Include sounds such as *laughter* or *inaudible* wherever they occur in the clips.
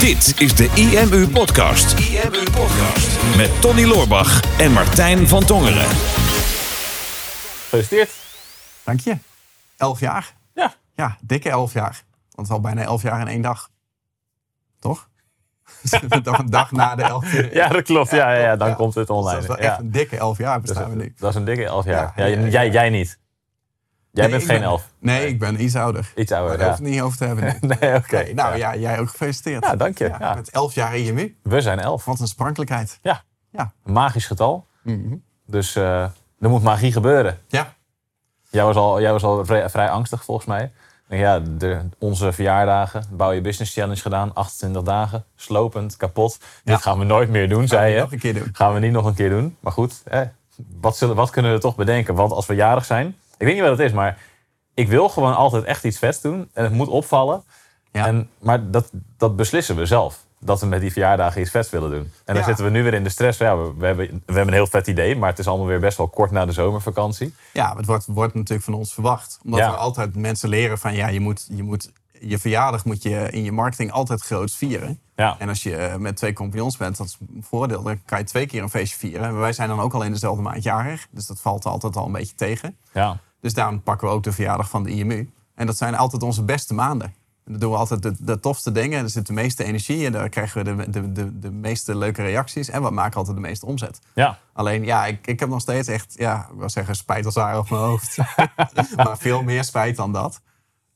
Dit is de IMU Podcast. IMU Podcast. Met Tony Loorbach en Martijn van Tongeren. Gefeliciteerd. Dank je. Elf jaar. Ja. Ja, dikke elf jaar. Want het is al bijna elf jaar in één dag. Toch? *laughs* Toch een dag na de elf jaar. Ja, dat klopt. Ja, ja, ja, dan Ja. komt het Dus online. dat is wel ja. echt een dikke elf jaar dat, is, bestaan we nu. dat is een dikke elf jaar. Ja, Ja, ja, ja. Jij, jij niet. Jij Nee, bent geen ben- elf. Nee, ik ben iets ouder. Iets ouder, daar ja. hoef ik het niet over te hebben. Nee, *laughs* oké. Nou Ja. ja. jij ook gefeliciteerd. Ja, dank je. Ja. Met elf jaar IMU. We zijn elf. Wat een sprankelijkheid. Ja. Ja. Een magisch getal. Mhm. Dus eh, er moet magie gebeuren. Ja. Jij was al, jij was al vrij, vrij angstig volgens mij. Ja, de, onze verjaardagen, bouw je business challenge gedaan, 28 dagen, slopend, kapot. Ja. Dit gaan we nooit meer doen, zei je. Nog een keer doen. Gaan we niet nog een keer doen. Maar goed, eh, wat, zullen, wat kunnen we toch bedenken? Want als we jarig zijn, ik weet niet wat het is, maar ik wil gewoon altijd echt iets vets doen. En het moet opvallen. Ja. En, maar dat, dat beslissen we zelf. Dat we met die verjaardagen iets vets willen doen. En dan Ja. zitten we nu weer in de stress. Ja, we, we, hebben, we hebben een heel vet idee, maar het is allemaal weer best wel kort na de zomervakantie. Ja, het wordt, wordt natuurlijk van ons verwacht. Omdat Ja. we altijd mensen leren van ja, je moet, je moet je verjaardag moet je in je marketing altijd groots vieren. Ja, En als je eh, met twee compagnons bent, dat is een voordeel. Dan kan je twee keer een feestje vieren. Wij zijn dan ook al in dezelfde maand jarig. Dus dat valt altijd al een beetje tegen. ja. Dus daarom pakken we ook de verjaardag van de IMU. En dat zijn altijd onze beste maanden. En dan doen we altijd de, de tofste dingen. Er zit de meeste energie in. Daar krijgen we de, de, de, de meeste leuke reacties. En we maken altijd de meeste omzet. ja. Alleen, ja, ik, ik heb nog steeds echt, ja, ik wil zeggen, spijt als haar op mijn hoofd. *laughs* maar veel meer spijt dan dat.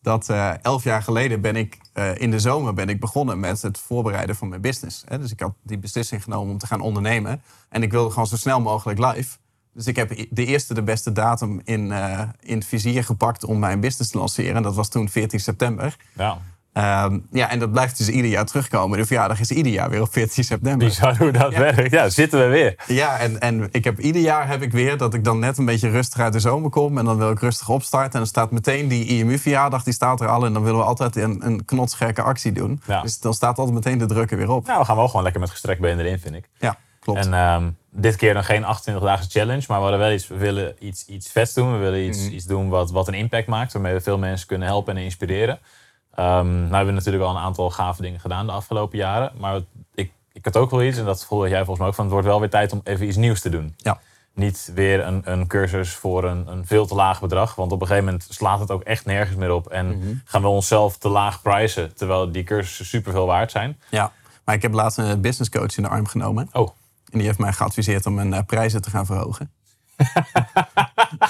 Dat eh, elf jaar geleden ben ik eh, in de zomer ben ik begonnen met het voorbereiden van mijn business. Hè. Dus ik had die beslissing genomen om te gaan ondernemen. En ik wilde gewoon zo snel mogelijk live. Dus ik heb de eerste, de beste datum in, eh, in het vizier gepakt om mijn business te lanceren. En dat was toen 14 september. ja. Ehm, ja, en dat blijft dus ieder jaar terugkomen. De verjaardag is ieder jaar weer op 14 september. Bizar hoe dat werkt. Ja, zitten we weer. Ja, en, en ik heb, ieder jaar heb ik weer dat ik dan net een beetje rustig uit de zomer kom. En dan wil ik rustig opstarten. En dan staat meteen die IMU-verjaardag, die staat er al. En dan willen we altijd een, een knotsgekke actie doen. Ja. Dus dan staat altijd meteen de druk er weer op. Nou, we gaan wel gewoon lekker met gestrekt been erin, vind ik. Ja, klopt. En ehm, dit keer dan geen 28 dagen challenge, maar we hadden wel iets, we willen iets, iets vets doen. We willen iets, Mhm. iets doen wat, wat een impact maakt, waarmee we veel mensen kunnen helpen en inspireren. Ehm nou hebben we natuurlijk al een aantal gave dingen gedaan de afgelopen jaren. Maar ik, ik had ook wel iets, en dat voelde jij volgens mij ook, van het wordt wel weer tijd om even iets nieuws te doen. Ja. Niet weer een, een cursus voor een, een veel te laag bedrag. Want op een gegeven moment slaat het ook echt nergens meer op. En Mhm. gaan we onszelf te laag prijzen, terwijl die cursussen superveel waard zijn. ja. Maar ik heb laatst een business coach in de arm genomen. Oh, En die heeft mij geadviseerd om mijn eh, prijzen te gaan verhogen.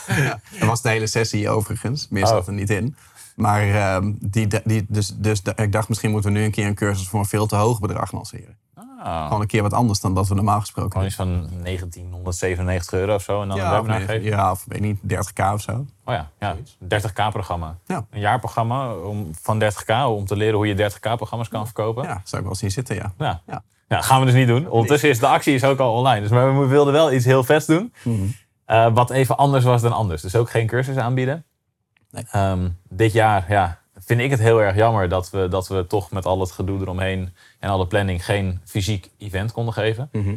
ja, *laughs* dat was de hele sessie overigens. Meer Oh. zat er niet in. Maar ehm, die, die, dus, dus ik dacht, misschien moeten we nu een keer een cursus voor een veel te hoog bedrag lanceren. ah. Gewoon een keer wat anders dan dat we normaal gesproken Gewoon iets van 1997 euro of zo. En dan een Ja, webinar of, geven. ja, of weet niet, 30k of zo. Oh ja, ja 30k programma. Ja. Een jaarprogramma om, van 30k om te leren hoe je 30k programma's kan verkopen. Ja, zou ik wel zien zitten, ja. Ja. Ja. Ja, gaan we dus niet doen. Ondertussen is de actie is ook al online. Dus maar we wilden wel iets heel vets doen. Eh, wat even anders was dan anders. Dus ook geen cursus aanbieden. Nee. Ehm, dit jaar ja, vind ik het heel erg jammer dat we, dat we toch met al het gedoe eromheen en alle planning geen fysiek event konden geven. Mhm.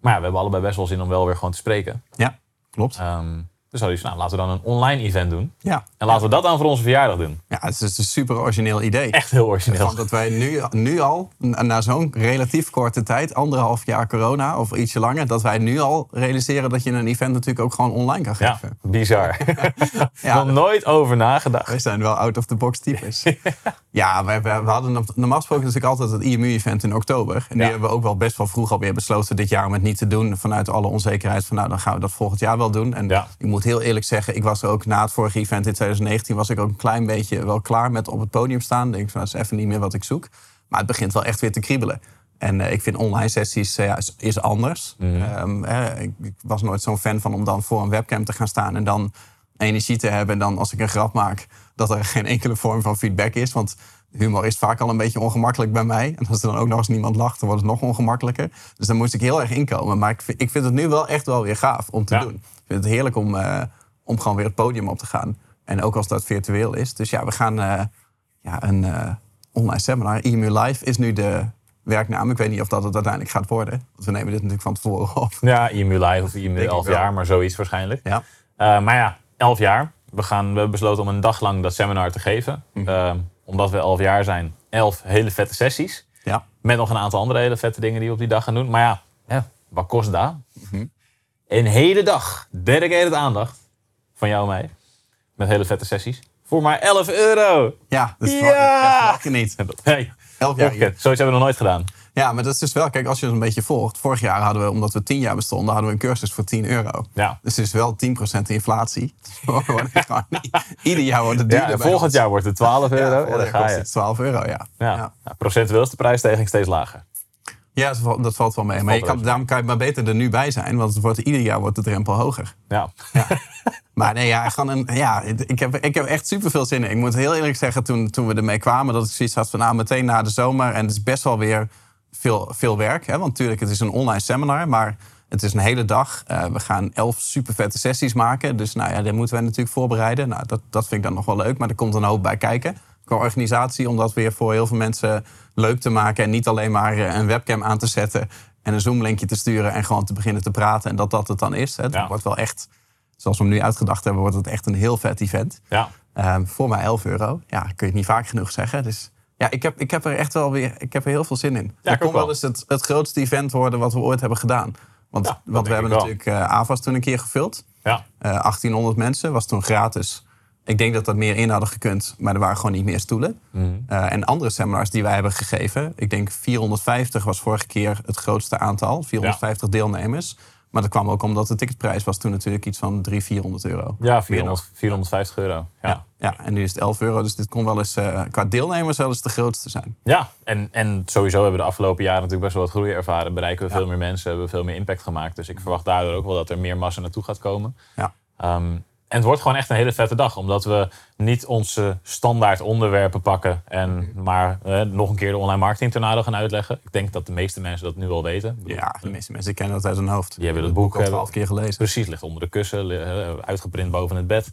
Maar ja, we hebben allebei best wel zin om wel weer gewoon te spreken. Ja, klopt. Ehm, dus hadden we nou, laten we dan een online event doen. Ja. En laten we dat dan voor onze verjaardag doen. ja, het is dus een super origineel idee. Echt heel origineel. Dat wij nu, nu al, na zo'n relatief korte tijd, anderhalf jaar corona of ietsje langer, dat wij nu al realiseren dat je een event natuurlijk ook gewoon online kan Ja, geven. bizar. Ja, *laughs* *laughs* Nog nooit over nagedacht. wij zijn wel out-of-the-box types. *laughs* ja, we, we, we hadden normaal gesproken natuurlijk altijd het IMU-event in oktober. En die Ja. hebben we ook wel best wel vroeg alweer besloten dit jaar om het niet te doen. Vanuit alle onzekerheid van nou, dan gaan we dat volgend jaar wel doen. En Ja. ik moet heel eerlijk zeggen, ik was er ook na het vorige event in 2019, was ik ook een klein beetje wel klaar met op het podium staan. Denk van, dat is even niet meer wat ik zoek. Maar het begint wel echt weer te kriebelen. En eh, ik vind online sessies eh, ja, is, is anders. Ehm, eh, ik, ik was nooit zo'n fan van om dan voor een webcam te gaan staan en dan energie te hebben. En dan als ik een grap maak, dat er geen enkele vorm van feedback is. Want humor is vaak al een beetje ongemakkelijk bij mij. En als er dan ook nog eens niemand lacht, dan wordt het nog ongemakkelijker. Dus dan moest ik heel erg inkomen. Maar ik vind, ik vind het nu wel echt wel weer gaaf om te Ja. doen. Ik vind het heerlijk om, eh, om gewoon weer het podium op te gaan. En ook als dat virtueel is. Dus ja, we gaan eh, ja, een eh, online seminar. EMU Live is nu de werknaam. Ik weet niet of dat het uiteindelijk gaat worden. Want we nemen dit natuurlijk van tevoren op. Ja, IMU Live of ik 11 wel. jaar, maar zoiets waarschijnlijk. Ja. Maar ja, 11 jaar. We, gaan, we hebben besloten om een dag lang dat seminar te geven. Mhm. Eh, omdat we 11 jaar zijn, 11 hele vette sessies. Met nog een aantal andere hele vette dingen die we op die dag gaan doen. Maar ja, ja wat kost dat? Een hele dag dedicated aandacht van jou en mij. Met hele vette sessies. Voor maar 11 euro. Ja, dat is Ja! niet. *laughs* Hey, Elf jaar. Zoiets hebben we nog nooit gedaan. Ja, maar dat is dus wel, kijk, als je het een beetje volgt. Vorig jaar hadden we, omdat we tien jaar bestonden, hadden we een cursus voor 10 euro. Ja. Dus het is wel 10% inflatie. *laughs* Ieder jaar wordt het Ja, duurder. volgend ons. jaar wordt het 12 euro. Ja, dan ga je. het 12 euro, ja. Ja. ja. Ja, procentueel is de prijsstijging steeds lager. Ja, dat valt, dat valt wel mee. Maar je kan, reuze daarom kan je maar beter er nu bij zijn. Want het wordt, ieder jaar wordt de drempel hoger. Ja. Maar nee, ja, gewoon een, ja ik, heb, ik heb echt super veel zin in. Ik moet heel eerlijk zeggen, toen, toen we ermee kwamen, dat ik zoiets had van nou, meteen na de zomer. En het is best wel weer veel, veel werk. Hè? Want natuurlijk, het is een online seminar, maar het is een hele dag. Eh, we gaan elf super vette sessies maken. Dus nou ja, daar moeten wij natuurlijk voorbereiden. Nou, dat, dat vind ik dan nog wel leuk, maar er komt een hoop bij kijken. Qua organisatie, om dat weer voor heel veel mensen leuk te maken. En niet alleen maar eh, een webcam aan te zetten en een Zoom-linkje te sturen en gewoon te beginnen te praten. En dat dat het dan is. Hè? Het Ja. wordt wel echt, zoals we hem nu uitgedacht hebben, wordt het echt een heel vet event. Ja. Ehm, voor mij 11 euro. Ja, kun je het niet vaak genoeg zeggen. Dus ja, ik heb, ik heb er echt wel weer ik heb er heel veel zin in. ik het ook kon wel eens het, het grootste event worden wat we ooit hebben gedaan. Want, Ja, want we hebben natuurlijk eh AVAS toen een keer gevuld. Ja. Eh 1800 mensen, was toen gratis. Ik denk dat dat meer in hadden gekund, maar er waren gewoon niet meer stoelen. Mhm. Eh, en andere seminars die wij hebben gegeven, ik denk 450 was vorige keer het grootste aantal, 450 deelnemers. Maar dat kwam ook omdat de ticketprijs was toen natuurlijk iets van 300, 400 euro. Ja, Meer 400, 450 euro. Ja. Ja, ja, en nu is het 11 euro, dus dit kon wel eens eh, qua deelnemers wel eens de grootste zijn. Ja, en, en sowieso hebben we de afgelopen jaren natuurlijk best wel wat groei ervaren. Bereiken we veel meer mensen, hebben we veel meer impact gemaakt. Dus ik verwacht daardoor ook wel dat er meer massa naartoe gaat komen. Ja. Ehm, en het wordt gewoon echt een hele vette dag, omdat we niet onze standaard onderwerpen pakken en maar eh, nog een keer de online marketing tornado gaan uitleggen. Ik denk dat de meeste mensen dat nu al weten. Ja, de meeste mensen kennen dat uit hun hoofd. Die hebben het boek al twaalf keer gelezen. Precies, ligt onder de kussen, eh, uitgeprint boven het bed.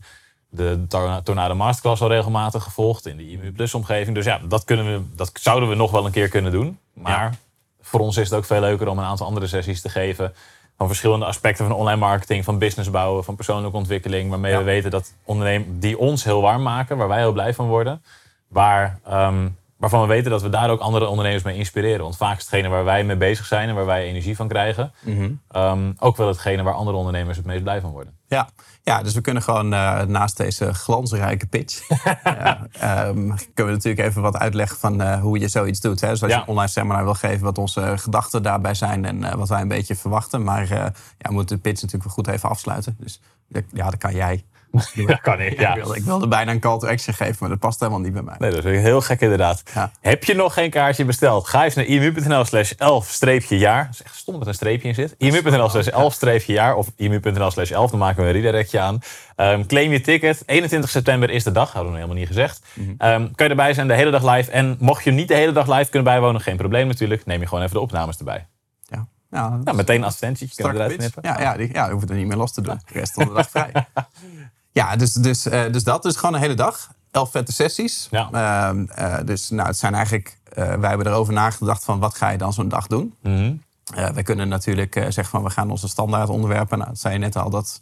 De Tor- Tornado Masterclass al regelmatig gevolgd in de IMU Plus omgeving. Dus ja, dat, kunnen we, dat zouden we nog wel een keer kunnen doen. Maar voor ons is het ook veel leuker om een aantal andere sessies te geven. Van verschillende aspecten van online marketing, van business bouwen, van persoonlijke ontwikkeling. Waarmee Ja. we weten dat ondernemers die ons heel warm maken, waar wij heel blij van worden. Waar, ehm, waarvan we weten dat we daar ook andere ondernemers mee inspireren. Want vaak is hetgene waar wij mee bezig zijn en waar wij energie van krijgen. Mhm. ehm, ook wel hetgene waar andere ondernemers het meest blij van worden. Ja. ja, dus we kunnen gewoon eh, naast deze glansrijke pitch... ja, *laughs* ehm, kunnen we natuurlijk even wat uitleggen van eh, hoe je zoiets doet. Hè? Dus als Ja. je een online seminar wil geven, wat onze gedachten daarbij zijn... en eh, wat wij een beetje verwachten. Maar eh, ja, we moeten de pitch natuurlijk wel goed even afsluiten. Dus ja, dat kan jij. Ja, kan ik. Ik, Ja. wilde, ik wilde bijna een call to action geven, maar dat past helemaal niet bij mij. Nee, dat is heel gek inderdaad. Ja. Heb je nog geen kaartje besteld? Ga eens naar imu.nl slash 11-jaar. Dat is echt stom dat er een streepje in zit. imu.nl slash 11-jaar of imu.nl slash 11. Dan maken we een redirectje aan. Ehm, claim je ticket. 21 september is de dag. Hadden we helemaal niet gezegd. Ehm, kan je erbij zijn de hele dag live. En mocht je niet de hele dag live kunnen bijwonen, geen probleem natuurlijk. Neem je gewoon even de opnames erbij. Ja, Nou, meteen een advertentietje. Kunnen eruit knippen. Ja, ja, die, ja, je hoeft er niet meer los te doen. De rest van de dag vrij. *laughs* Ja, dus, dus, eh, dus dat is gewoon een hele dag. Elf vette sessies. Ja. Ehm, eh, dus nou, het zijn eigenlijk... eh, wij hebben erover nagedacht van wat ga je dan zo'n dag doen? Eh, we kunnen natuurlijk zeggen van we gaan onze standaard onderwerpen. Nou, dat zei je net al, dat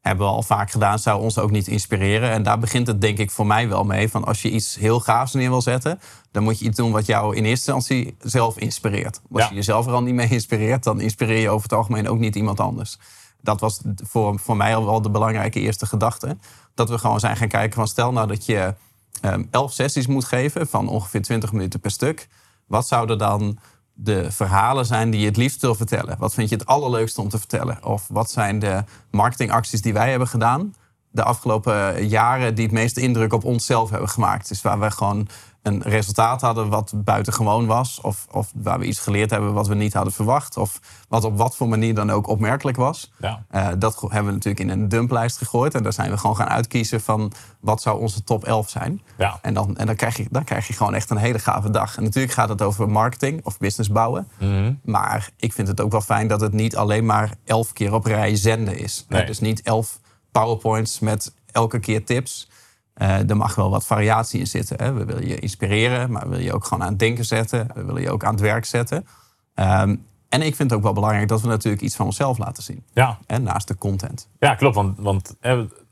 hebben we al vaak gedaan. Zou ons ook niet inspireren. En daar begint het denk ik voor mij wel mee. Van als je iets heel gaafs neer wil zetten... dan moet je iets doen wat jou in eerste instantie zelf inspireert. Als Ja. je jezelf er al niet mee inspireert... dan inspireer je over het algemeen ook niet iemand anders. Dat was voor, voor mij al wel de belangrijke eerste gedachte. Dat we gewoon zijn gaan kijken van... stel nou dat je ehm, elf sessies moet geven... van ongeveer 20 minuten per stuk. Wat zouden dan de verhalen zijn die je het liefst wil vertellen? Wat vind je het allerleukste om te vertellen? Of wat zijn de marketingacties die wij hebben gedaan de afgelopen jaren die het meeste indruk op onszelf hebben gemaakt? Dus waar we gewoon een resultaat hadden wat buitengewoon was. Of, of waar we iets geleerd hebben wat we niet hadden verwacht. Of wat op wat voor manier dan ook opmerkelijk was. Ja. Eh, dat hebben we natuurlijk in een dumplijst gegooid. En daar zijn we gewoon gaan uitkiezen van wat zou onze top 11 zijn. Ja. En, dan, en dan, krijg je, dan krijg je gewoon echt een hele gave dag. En natuurlijk gaat het over marketing of business bouwen. Mhm. Maar ik vind het ook wel fijn dat het niet alleen maar elf keer op rij zenden is. Nee. Dus niet elf powerpoints met elke keer tips. Eh, er mag wel wat variatie in zitten. Hè. We willen je inspireren, maar we willen je ook gewoon aan het denken zetten. We willen je ook aan het werk zetten. Ehm, en ik vind het ook wel belangrijk dat we natuurlijk iets van onszelf laten zien. Ja. Hè, naast de content. Ja, klopt. Want, want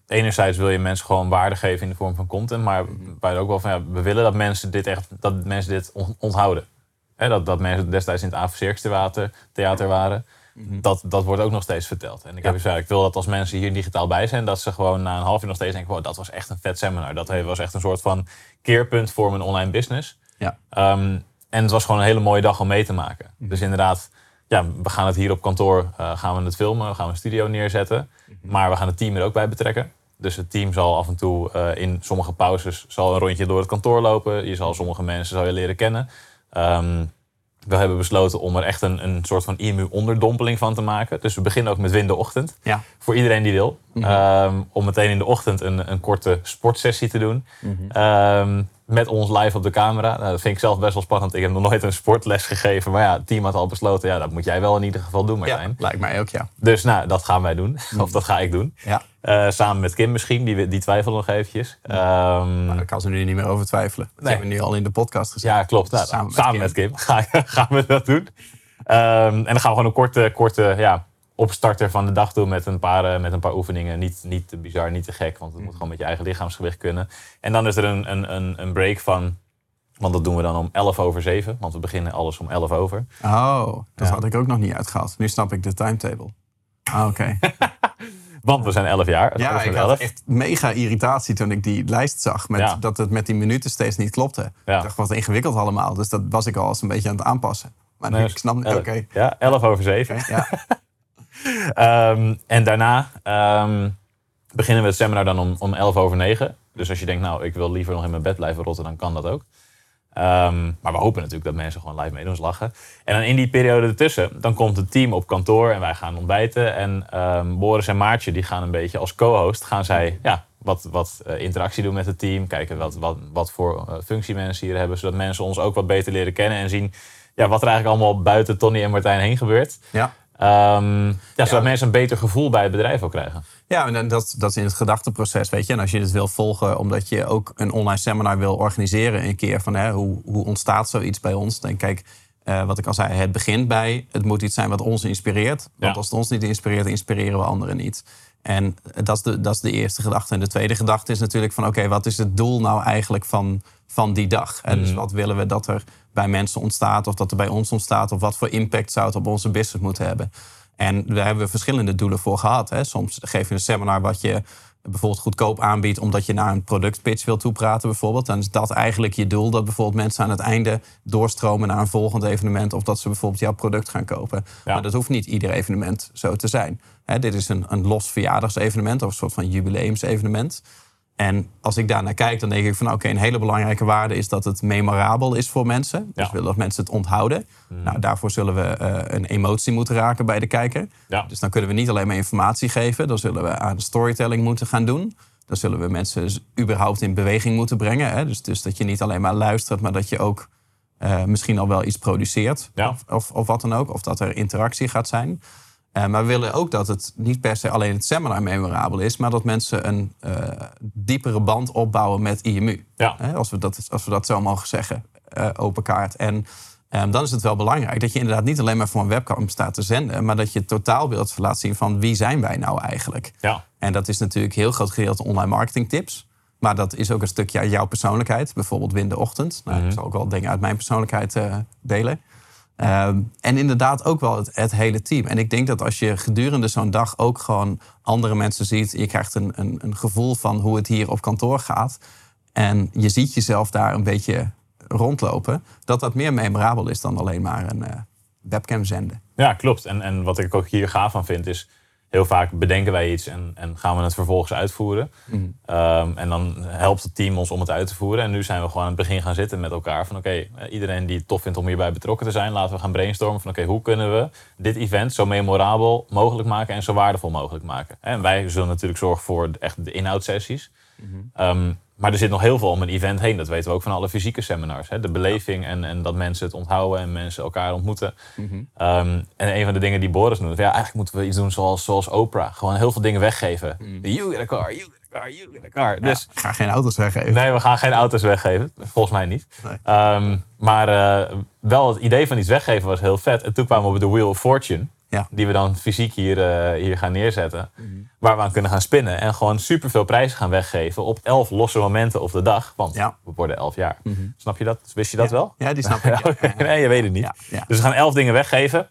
enerzijds wil je mensen gewoon waarde geven in de vorm van content. Maar wij ook wel van ja, we willen dat mensen dit echt dat mensen dit on- onthouden. Hè, dat, dat mensen destijds in het Aven theater waren. Dat, dat wordt ook nog steeds verteld. En ik, heb gezegd, ik wil dat als mensen hier digitaal bij zijn, dat ze gewoon na een half uur nog steeds denken: wow, dat was echt een vet seminar. Dat was echt een soort van keerpunt voor mijn online business. Ja. Ehm, en het was gewoon een hele mooie dag om mee te maken. Dus inderdaad, ja, we gaan het hier op kantoor, uh, gaan we het filmen, we gaan een studio neerzetten. Maar we gaan het team er ook bij betrekken. Dus het team zal af en toe uh, in sommige pauzes zal een rondje door het kantoor lopen. Je zal sommige mensen zal je leren kennen. Um, we hebben besloten om er echt een, een soort van IMU-onderdompeling van te maken. Dus we beginnen ook met Win de Ochtend. Ja. Voor iedereen die wil. Mhm. Ehm, om meteen in de ochtend een, een korte sportsessie te doen. Mhm. Ehm, met ons live op de camera. Nou, dat vind ik zelf best wel spannend. Ik heb nog nooit een sportles gegeven. Maar ja, het team had al besloten. Ja, dat moet jij wel in ieder geval doen, Martijn. Ja, lijkt mij ook, ja. Dus nou, dat gaan wij doen. Mhm. Of dat ga ik doen. Ja. Uh, samen met Kim misschien. Die, die twijfelen nog eventjes. Um, nou, daar kan ze nu niet meer over twijfelen. Dat nee. hebben we nu al in de podcast gezegd. Ja, klopt. Nou, samen, met, samen Kim. met Kim, *laughs* gaan we dat doen. Um, en dan gaan we gewoon een korte, korte ja, opstarter van de dag doen met een paar, uh, met een paar oefeningen. Niet, niet te bizar, niet te gek, want het moet gewoon met je eigen lichaamsgewicht kunnen. En dan is er een, een, een, een break van, want dat doen we dan om 11 over 7, want we beginnen alles om 11 over. Oh, dat Ja. had ik ook nog niet uitgehaald. Nu snap ik de timetable. Ah, oké. *laughs* Want we zijn 11 jaar. het Ja, ik had 11. echt mega irritatie toen ik die lijst zag. Met, Ja. Dat het met die minuten steeds niet klopte. Ja. Ik dacht, wat ingewikkeld allemaal. Dus dat was ik al eens een beetje aan het aanpassen. Maar nu, Nee, ik snap Oké, 11. Ja, 11 over 7. ja. *laughs* Ehm, en daarna ehm, beginnen we het seminar dan om, om 11 over 9. Dus als je denkt, nou, ik wil liever nog in mijn bed blijven rotten, dan kan dat ook. Ehm, maar we hopen natuurlijk dat mensen gewoon live meedoen, dus lachen. En dan in die periode ertussen, dan komt het team op kantoor en wij gaan ontbijten. En ehm, Boris en Maartje, die gaan een beetje als co-host, gaan zij ja, wat, wat eh, interactie doen met het team. Kijken wat, wat, wat voor eh, functie mensen hier hebben, zodat mensen ons ook wat beter leren kennen. En zien ja, wat er eigenlijk allemaal buiten Tony en Martijn heen gebeurt. ja. Ehm, ja, zodat mensen een beter gevoel bij het bedrijf ook krijgen. Ja, en dan dat, dat is in het gedachteproces, weet je. En als je dit wil volgen, omdat je ook een online seminar wil organiseren... een keer van hè, hoe, hoe ontstaat zoiets bij ons? Dan kijk, eh, wat ik al zei, het begint bij... het moet iets zijn wat ons inspireert. Want Ja. als het ons niet inspireert, inspireren we anderen niet. En dat is de, dat is de eerste gedachte. En de tweede gedachte is natuurlijk van... oké, wat is het doel nou eigenlijk van, van die dag? Hè? Dus wat willen we dat er bij mensen ontstaat... of dat er bij ons ontstaat... of wat voor impact zou het op onze business moeten hebben? En daar hebben we verschillende doelen voor gehad. Hè. Soms geef je een seminar wat je bijvoorbeeld goedkoop aanbiedt... omdat je naar een productpitch wil toepraten bijvoorbeeld. Dan is dat eigenlijk je doel. Dat bijvoorbeeld mensen aan het einde doorstromen naar een volgend evenement... of dat ze bijvoorbeeld jouw product gaan kopen. Ja. Maar dat hoeft niet ieder evenement zo te zijn. Dit is een, een los verjaardagsevenement of een soort van jubileumsevenement. En als ik daar naar kijk, dan denk ik van oké, een hele belangrijke waarde is dat het memorabel is voor mensen. Dus Ja. Willen dat mensen het onthouden. Nou, daarvoor zullen we eh, een emotie moeten raken bij de kijker. Ja. Dus dan kunnen we niet alleen maar informatie geven, dan zullen we aan de storytelling moeten gaan doen. Dan zullen we mensen überhaupt in beweging moeten brengen. Hè? Dus, dus dat je niet alleen maar luistert, maar dat je ook eh, misschien al wel iets produceert. Ja. Of, of, of wat dan ook. Of dat er interactie gaat zijn. Eh, maar we willen ook dat het niet per se alleen het seminar memorabel is, maar dat mensen een eh, diepere band opbouwen met IMU. Ja. Als, we dat, als we dat zo mogen zeggen, eh, open kaart. En ehm, dan is het wel belangrijk dat je inderdaad niet alleen maar voor een webcam staat te zenden, maar dat je het totaalbeeld laat zien van wie zijn wij nou eigenlijk. Ja. En dat is natuurlijk een heel groot gedeelte online marketing tips. Maar dat is ook een stukje uit jouw persoonlijkheid. Bijvoorbeeld Win de Ochtend. Nou, Ik zal ook wel dingen uit mijn persoonlijkheid delen. Ehm, en inderdaad ook wel het, hele team. En ik denk dat als je gedurende zo'n dag ook gewoon andere mensen ziet... je krijgt een, een, een gevoel van hoe het hier op kantoor gaat... en je ziet jezelf daar een beetje rondlopen... dat dat meer memorabel is dan alleen maar een eh, webcam zenden. Ja, klopt. En, en wat ik ook hier gaaf van vind is... heel vaak bedenken wij iets en, en gaan we het vervolgens uitvoeren. Ehm, en dan helpt het team ons om het uit te voeren. En nu zijn we gewoon aan het begin gaan zitten met elkaar. Van oké, eh, iedereen die het tof vindt om hierbij betrokken te zijn... laten we gaan brainstormen van oké, hoe kunnen we dit event... zo memorabel mogelijk maken en zo waardevol mogelijk maken. En wij zullen natuurlijk zorgen voor echt de inhoudsessies. Ehm, maar er zit nog heel veel om een event heen. Dat weten we ook van alle fysieke seminars. Hè? De beleving en, en dat mensen het onthouden en mensen elkaar ontmoeten. Ehm, en een van de dingen die Boris noemde, ja, eigenlijk moeten we iets doen zoals, zoals Oprah. Gewoon heel veel dingen weggeven. You get a car, you get a car, you get a car. Dus Ik ga geen auto's weggeven. nee, we gaan geen auto's weggeven. Volgens mij niet. Nee. Ehm, maar eh, wel het idee van iets weggeven was heel vet. En toen kwamen we op de Wheel of Fortune. Ja. Die we dan fysiek hier, eh, hier gaan neerzetten. Waar we aan kunnen gaan spinnen. En gewoon superveel prijzen gaan weggeven op elf losse momenten op de dag. Want Ja. we worden elf jaar. Snap je dat? Wist je dat wel? Ja, die snap ik. *laughs* Nee, je weet het niet. Dus we gaan elf dingen weggeven.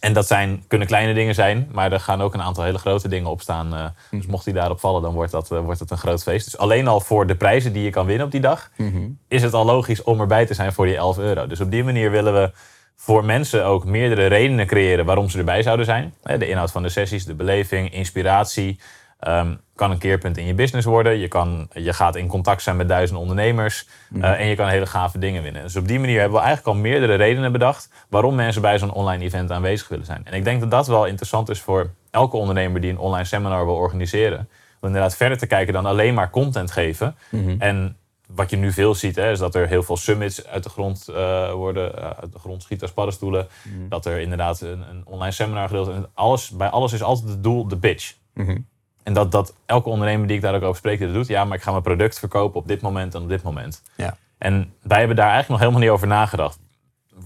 En dat zijn, kunnen kleine dingen zijn, maar er gaan ook een aantal hele grote dingen op staan. eh, Mhm. Dus mocht die daarop vallen, dan wordt dat, eh, wordt het een groot feest. Dus alleen al voor de prijzen die je kan winnen op die dag, Mhm. is het al logisch om erbij te zijn voor die 11 euro. Dus op die manier willen we voor mensen ook meerdere redenen creëren waarom ze erbij zouden zijn. De inhoud van de sessies, de beleving, inspiratie. ehm, kan een keerpunt in je business worden. Je, kan, je gaat in contact zijn met duizenden ondernemers. eh, en je kan hele gave dingen winnen. Dus op die manier hebben we eigenlijk al meerdere redenen bedacht waarom mensen bij zo'n online event aanwezig willen zijn. En ik denk dat dat wel interessant is voor elke ondernemer die een online seminar wil organiseren. Om inderdaad verder te kijken dan alleen maar content geven. En wat je nu veel ziet, hè, is dat er heel veel summits uit de grond eh, worden, eh, uit de grond schieten als paddenstoelen. Dat er inderdaad een, een online seminar gedeeld en alles, bij alles is altijd het doel de pitch. En dat, dat elke ondernemer die ik daar ook over spreek, dit doet. Ja, maar ik ga mijn product verkopen op dit moment en op dit moment. Ja. En wij hebben daar eigenlijk nog helemaal niet over nagedacht.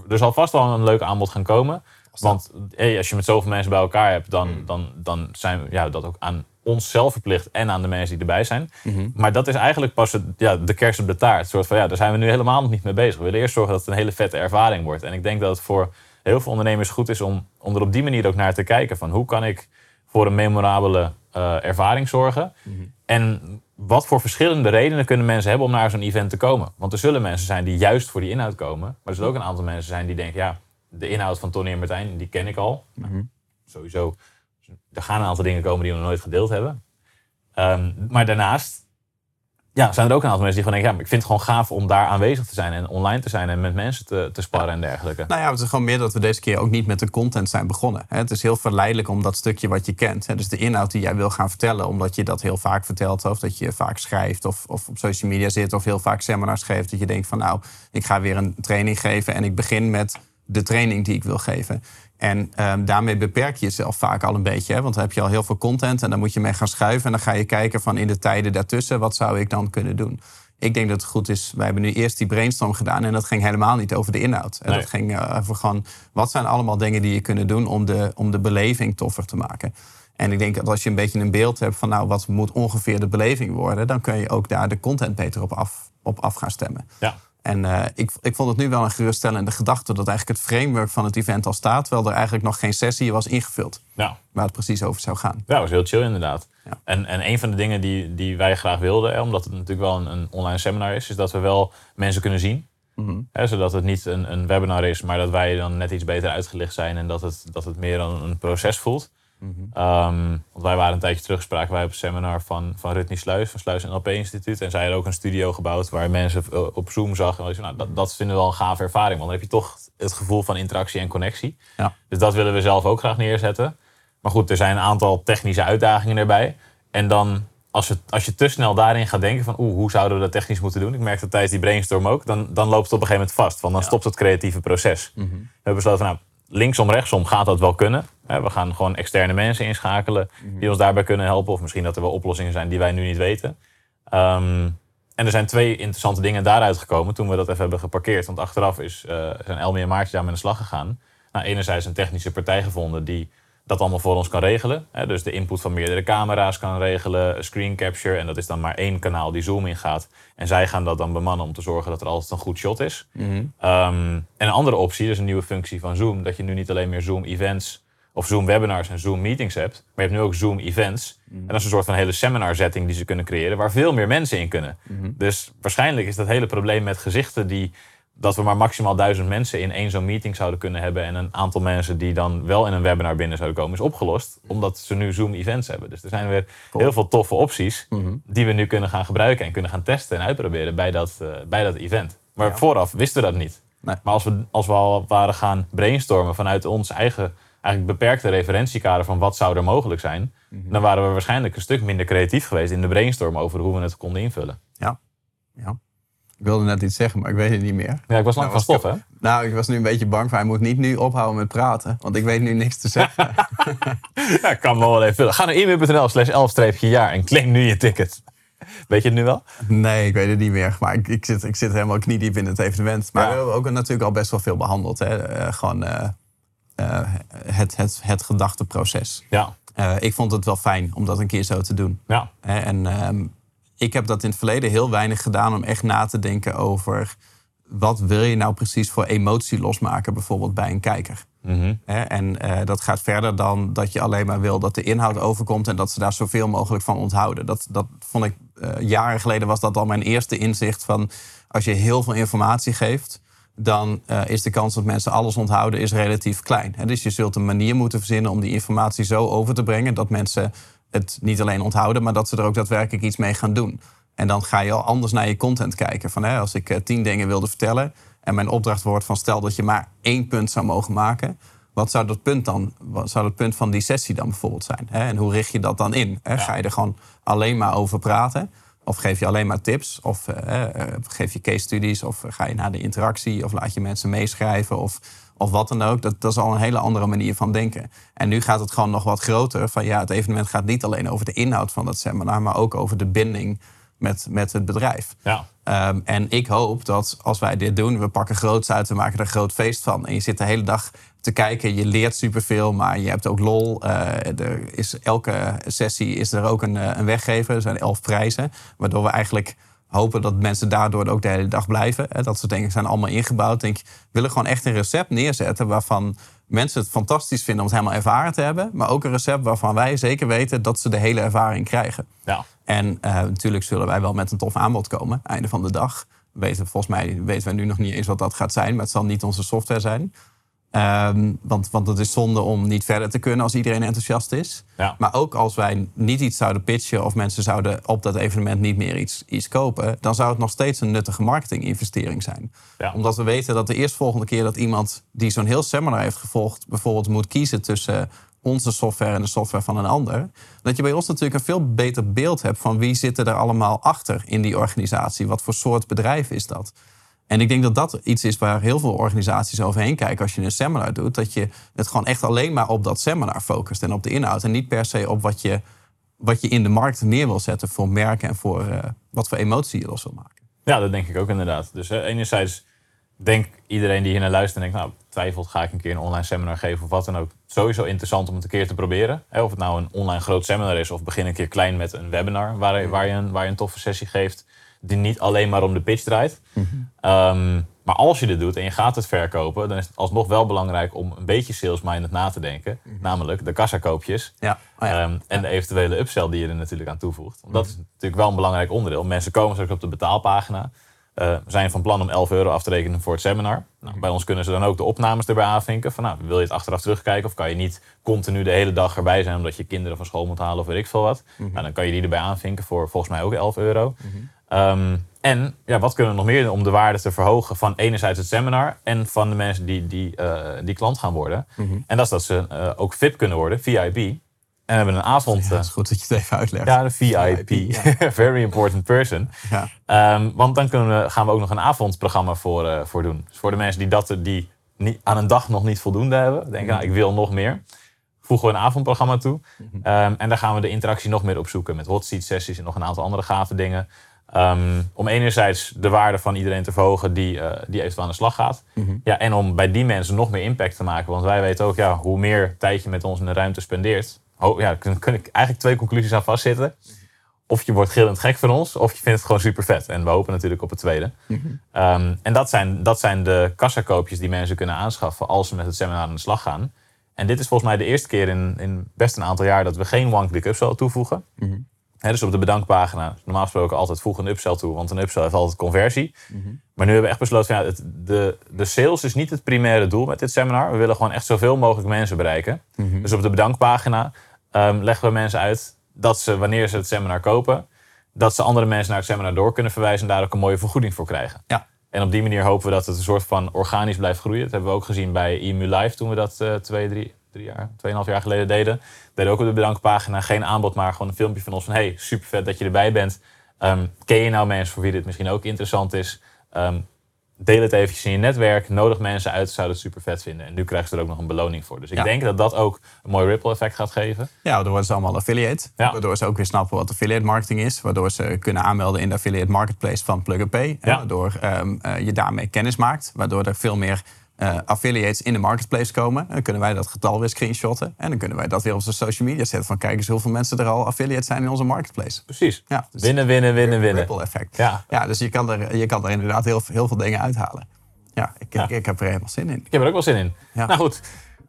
Er zal vast wel een leuk aanbod gaan komen. Want hey, als je met zoveel mensen bij elkaar hebt, dan, dan, dan zijn we ja, dat ook aan onszelf verplicht en aan de mensen die erbij zijn. Maar dat is eigenlijk pas het, ja, de kerst op de taart. Een soort van, ja, daar zijn we nu helemaal nog niet mee bezig. We willen eerst zorgen dat het een hele vette ervaring wordt. En ik denk dat het voor heel veel ondernemers goed is om, om er op die manier ook naar te kijken. Van hoe kan ik voor een memorabele eh, ervaring zorgen? En wat voor verschillende redenen kunnen mensen hebben om naar zo'n event te komen? Want er zullen mensen zijn die juist voor die inhoud komen. Maar er zullen ook een aantal mensen zijn die denken... ja, de inhoud van Tony en Martijn, die ken ik al. Nou, sowieso, er gaan een aantal dingen komen die we nog nooit gedeeld hebben. Ehm, maar daarnaast ja, zijn er ook een aantal mensen die gewoon denken... ja, maar ik vind het gewoon gaaf om daar aanwezig te zijn... en online te zijn en met mensen te, te sparren en dergelijke. Nou ja, het is gewoon meer dat we deze keer ook niet met de content zijn begonnen. Het is heel verleidelijk om dat stukje wat je kent. Dus de inhoud die jij wil gaan vertellen, omdat je dat heel vaak vertelt, of dat je vaak schrijft, of, of op social media zit, of heel vaak seminars geeft. Dat je denkt van nou, ik ga weer een training geven en ik begin met de training die ik wil geven. En ehm, daarmee beperk je jezelf vaak al een beetje. Hè? Want dan heb je al heel veel content en dan moet je mee gaan schuiven. En dan ga je kijken van in de tijden daartussen, wat zou ik dan kunnen doen? Ik denk dat het goed is. Wij hebben nu eerst die brainstorm gedaan. En dat ging helemaal niet over de inhoud. En Nee. Dat ging eh, over gewoon. Wat zijn allemaal dingen die je kunnen doen om de, om de beleving toffer te maken? En ik denk dat als je een beetje een beeld hebt van. Nou, wat moet ongeveer de beleving worden? Dan kun je ook daar de content beter op af, op af gaan stemmen. Ja. En eh, ik, ik vond het nu wel een geruststellende gedachte dat eigenlijk het framework van het event al staat, terwijl er eigenlijk nog geen sessie was ingevuld waar het precies over zou gaan. Ja, dat was heel chill inderdaad. Ja. En, en een van de dingen die, die wij graag wilden, hè, omdat het natuurlijk wel een, een online seminar is, is dat we wel mensen kunnen zien. Hè, zodat het niet een, een webinar is, maar dat wij dan net iets beter uitgelicht zijn en dat het, dat het meer een, een proces voelt. Ehm, want wij waren een tijdje terug, spraken wij op een seminar van, van Rutney Sluis, van Sluis NLP Instituut. En zij had ook een studio gebouwd waar mensen eh, op Zoom zag. En nou, dat, dat vinden we wel een gave ervaring, want dan heb je toch het gevoel van interactie en connectie. Ja. Dus dat willen we zelf ook graag neerzetten. Maar goed, er zijn een aantal technische uitdagingen erbij. En dan, als, het, als je te snel daarin gaat denken van... oeh, hoe zouden we dat technisch moeten doen? Ik merkte tijdens die brainstorm ook. Dan, dan loopt het op een gegeven moment vast. Want dan stopt het creatieve proces. We hebben besloten, nou, linksom, rechtsom gaat dat wel kunnen. We gaan gewoon externe mensen inschakelen... die ons daarbij kunnen helpen. Of misschien dat er wel oplossingen zijn die wij nu niet weten. Ehm, en er zijn twee interessante dingen daaruit gekomen... toen we dat even hebben geparkeerd. Want achteraf is, eh, zijn Elmi en Maartje daarmee aan de slag gegaan. Nou, enerzijds een technische partij gevonden... die dat allemaal voor ons kan regelen. Hè, dus de input van meerdere camera's kan regelen, screen capture. En dat is dan maar één kanaal die Zoom ingaat. En zij gaan dat dan bemannen om te zorgen dat er altijd een goed shot is. Ehm, en een andere optie, dus een nieuwe functie van Zoom, dat je nu niet alleen meer Zoom events of Zoom webinars en Zoom meetings hebt, maar je hebt nu ook Zoom events. En dat is een soort van hele seminar setting die ze kunnen creëren, waar veel meer mensen in kunnen. Dus waarschijnlijk is dat hele probleem met gezichten die dat we maar maximaal duizend mensen in één zo'n meeting zouden kunnen hebben. En een aantal mensen die dan wel in een webinar binnen zouden komen, is opgelost. Omdat ze nu Zoom events hebben. Dus er zijn weer heel veel toffe opties die we nu kunnen gaan gebruiken en kunnen gaan testen en uitproberen bij dat, eh, bij dat event. Maar Ja. vooraf wisten we dat niet. Nee. Maar als we, als we al waren gaan brainstormen vanuit ons eigen eigenlijk beperkte referentiekader van wat zou er mogelijk zijn, dan waren we waarschijnlijk een stuk minder creatief geweest in de brainstorm over hoe we het konden invullen. Ja. ja. Ik wilde net iets zeggen, maar ik weet het niet meer. Ja, ik was lang Nou, van stof, hè? Nou, ik was nu een beetje bang voor hij moet niet nu ophouden met praten, want ik weet nu niks te zeggen. *laughs* *laughs* Ja, kan me wel even vullen. Ga naar e-mail.nl slash 11-jaar en claim nu je ticket. Weet je het nu wel? nee, ik weet het niet meer. Maar ik, ik, zit, ik zit helemaal kniediep in het evenement. Maar Ja. we hebben ook natuurlijk al best wel veel behandeld. Hè. Eh, gewoon, eh, het, het, het gedachteproces. Ja, Eh, ik vond het wel fijn om dat een keer zo te doen. ja, en ehm, ik heb dat in het verleden heel weinig gedaan om echt na te denken over wat wil je nou precies voor emotie losmaken, bijvoorbeeld bij een kijker. Mhm. En eh, dat gaat verder dan dat je alleen maar wil dat de inhoud overkomt en dat ze daar zoveel mogelijk van onthouden. Dat, dat vond ik eh, jaren geleden was dat al mijn eerste inzicht van als je heel veel informatie geeft, dan eh, is de kans dat mensen alles onthouden is relatief klein. Hè, dus je zult een manier moeten verzinnen om die informatie zo over te brengen dat mensen het niet alleen onthouden, maar dat ze er ook daadwerkelijk iets mee gaan doen. En dan ga je al anders naar je content kijken. Van, hè, als ik eh, tien dingen wilde vertellen en mijn opdracht wordt van stel dat je maar één punt zou mogen maken. Wat zou dat punt dan, wat zou het punt van die sessie dan bijvoorbeeld zijn? Hè? En hoe richt je dat dan in? Hè? Ga je er gewoon alleen maar over praten? Of geef je alleen maar tips? Of eh, eh, geef je case studies? Of ga je naar de interactie? Of laat je mensen meeschrijven? Of, of wat dan ook. Dat, dat is al een hele andere manier van denken. En nu gaat het gewoon nog wat groter. Van ja, het evenement gaat niet alleen over de inhoud van dat seminar, maar ook over de binding met, met het bedrijf. ja. Ehm, en ik hoop dat als wij dit doen, we pakken groots uit, we maken er een groot feest van. En je zit de hele dag te kijken, je leert superveel, maar je hebt ook lol. Eh, er is, elke sessie is er ook een, eh, een weggever, er zijn elf prijzen. Waardoor we eigenlijk hopen dat mensen daardoor ook de hele dag blijven. Hè, dat soort dingen zijn allemaal ingebouwd. Denk, ik, we willen gewoon echt een recept neerzetten waarvan mensen het fantastisch vinden om het helemaal ervaren te hebben. Maar ook een recept waarvan wij zeker weten dat ze de hele ervaring krijgen. ja. En eh, natuurlijk zullen wij wel met een tof aanbod komen, einde van de dag. Weten, volgens mij weten wij nu nog niet eens wat dat gaat zijn, maar het zal niet onze software zijn. Ehm, want, want het is zonde om niet verder te kunnen als iedereen enthousiast is. Ja. Maar ook als wij niet iets zouden pitchen of mensen zouden op dat evenement niet meer iets, iets kopen, dan zou het nog steeds een nuttige marketinginvestering zijn. Ja. Omdat we weten dat de eerstvolgende keer dat iemand die zo'n heel seminar heeft gevolgd, bijvoorbeeld moet kiezen tussen onze software en de software van een ander, dat je bij ons natuurlijk een veel beter beeld hebt van wie zitten er allemaal achter in die organisatie. Wat voor soort bedrijf is dat? En ik denk dat dat iets is waar heel veel organisaties overheen kijken als je een seminar doet. Dat je het gewoon echt alleen maar op dat seminar focust en op de inhoud. En niet per se op wat je, wat je in de markt neer wil zetten voor merken en voor eh, wat voor emotie je los wil maken. Ja, dat denk ik ook inderdaad. Dus enerzijds denk iedereen die hier naar luistert en denkt, nou, twijfelt, ga ik een keer een online seminar geven of wat dan ook. Sowieso interessant om het een keer te proberen. Of het nou een online groot seminar is of begin een keer klein met een webinar waar, waar, je, een, waar je een toffe sessie geeft die niet alleen maar om de pitch draait. Ehm, maar als je dit doet en je gaat het verkopen, dan is het alsnog wel belangrijk om een beetje sales-minded na te denken. Namelijk de kassakoopjes Ja, oh ja. Ehm, en de eventuele upsell die je er natuurlijk aan toevoegt. Want dat is natuurlijk wel een belangrijk onderdeel. Mensen komen straks op de betaalpagina. Eh, zijn van plan om 11 euro af te rekenen voor het seminar. Nou, bij ons kunnen ze dan ook de opnames erbij aanvinken. Van, nou, wil je het achteraf terugkijken of kan je niet continu de hele dag erbij zijn omdat je kinderen van school moet halen of weet ik veel wat. Nou, dan kan je die erbij aanvinken voor volgens mij ook 11 euro. Ehm, en ja, wat kunnen we nog meer doen om de waarde te verhogen van enerzijds het seminar en van de mensen die, die, eh, die klant gaan worden. En dat is dat ze eh, ook VIP kunnen worden, VIP. En we hebben een avond. Ja, eh, het is goed dat je het even uitlegt. ja, de VIP. *laughs* Very important person. Ja. Ehm, want dan kunnen we, gaan we ook nog een avondprogramma voor, eh, voor doen. Dus voor de mensen die dat die niet, aan een dag nog niet voldoende hebben. Denken, nou, ik wil nog meer. Voegen we een avondprogramma toe. Ehm, en daar gaan we de interactie nog meer opzoeken. Met hot seat sessies en nog een aantal andere gave dingen. Ehm, om enerzijds de waarde van iedereen te verhogen die, eh, die eventueel aan de slag gaat. Ja, en om bij die mensen nog meer impact te maken. Want wij weten ook, ja, hoe meer tijd je met ons in de ruimte spendeert. Ho- ja, kun, kun ik eigenlijk twee conclusies aan vastzitten. Of je wordt gillend gek van ons, of je vindt het gewoon super vet. En we hopen natuurlijk op het tweede. Ehm, en dat zijn, dat zijn de kassakoopjes die mensen kunnen aanschaffen als ze met het seminar aan de slag gaan. En dit is volgens mij de eerste keer in, in best een aantal jaar dat we geen one-click upsell toevoegen. Hè, dus op de bedankpagina, normaal gesproken altijd voegen een upsell toe, want een upsell heeft altijd conversie. Maar nu hebben we echt besloten, van, ja, het, de, de sales is niet het primaire doel met dit seminar. We willen gewoon echt zoveel mogelijk mensen bereiken. Dus op de bedankpagina ehm, leggen we mensen uit dat ze, wanneer ze het seminar kopen, dat ze andere mensen naar het seminar door kunnen verwijzen en daar ook een mooie vergoeding voor krijgen. Ja. En op die manier hopen we dat het een soort van organisch blijft groeien. Dat hebben we ook gezien bij EMU Live toen we dat eh, twee, drie, drie jaar, tweeënhalf jaar geleden deden. Deden ook op de bedankpagina geen aanbod, maar gewoon een filmpje van ons van hey, super vet dat je erbij bent. Ehm, ken je nou mensen voor wie dit misschien ook interessant is? Ehm, deel het eventjes in je netwerk, nodig mensen uit, zouden het super vet vinden. En nu krijgen ze er ook nog een beloning voor. Dus ik Ja. denk dat dat ook een mooi ripple effect gaat geven. Ja, waardoor worden ze allemaal affiliate. Ja. Waardoor ze ook weer snappen wat affiliate marketing is. Waardoor ze kunnen aanmelden in de affiliate marketplace van Plug and Pay. Ja. waardoor ehm, eh, je daarmee kennis maakt. Waardoor er veel meer eh, affiliates in de marketplace komen. Dan kunnen wij dat getal weer screenshotten. En dan kunnen wij dat weer op onze social media zetten. Van kijk eens hoeveel mensen er al affiliates zijn in onze marketplace. Precies. Ja, dus winnen, winnen, winnen, winnen. Ripple effect. Ja. ja, dus je kan er, je kan er inderdaad heel, heel veel dingen uithalen. Ja, ik, Ja. Ik, ik heb er helemaal zin in. Ik heb er ook wel zin in. Ja. Nou goed,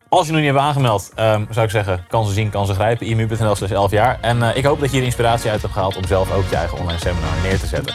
als je nog niet hebt aangemeld, ehm, zou ik zeggen, kansen zien, kansen grijpen. imu.nl slash 11 jaar. En eh, ik hoop dat je er inspiratie uit hebt gehaald om zelf ook je eigen online seminar neer te zetten.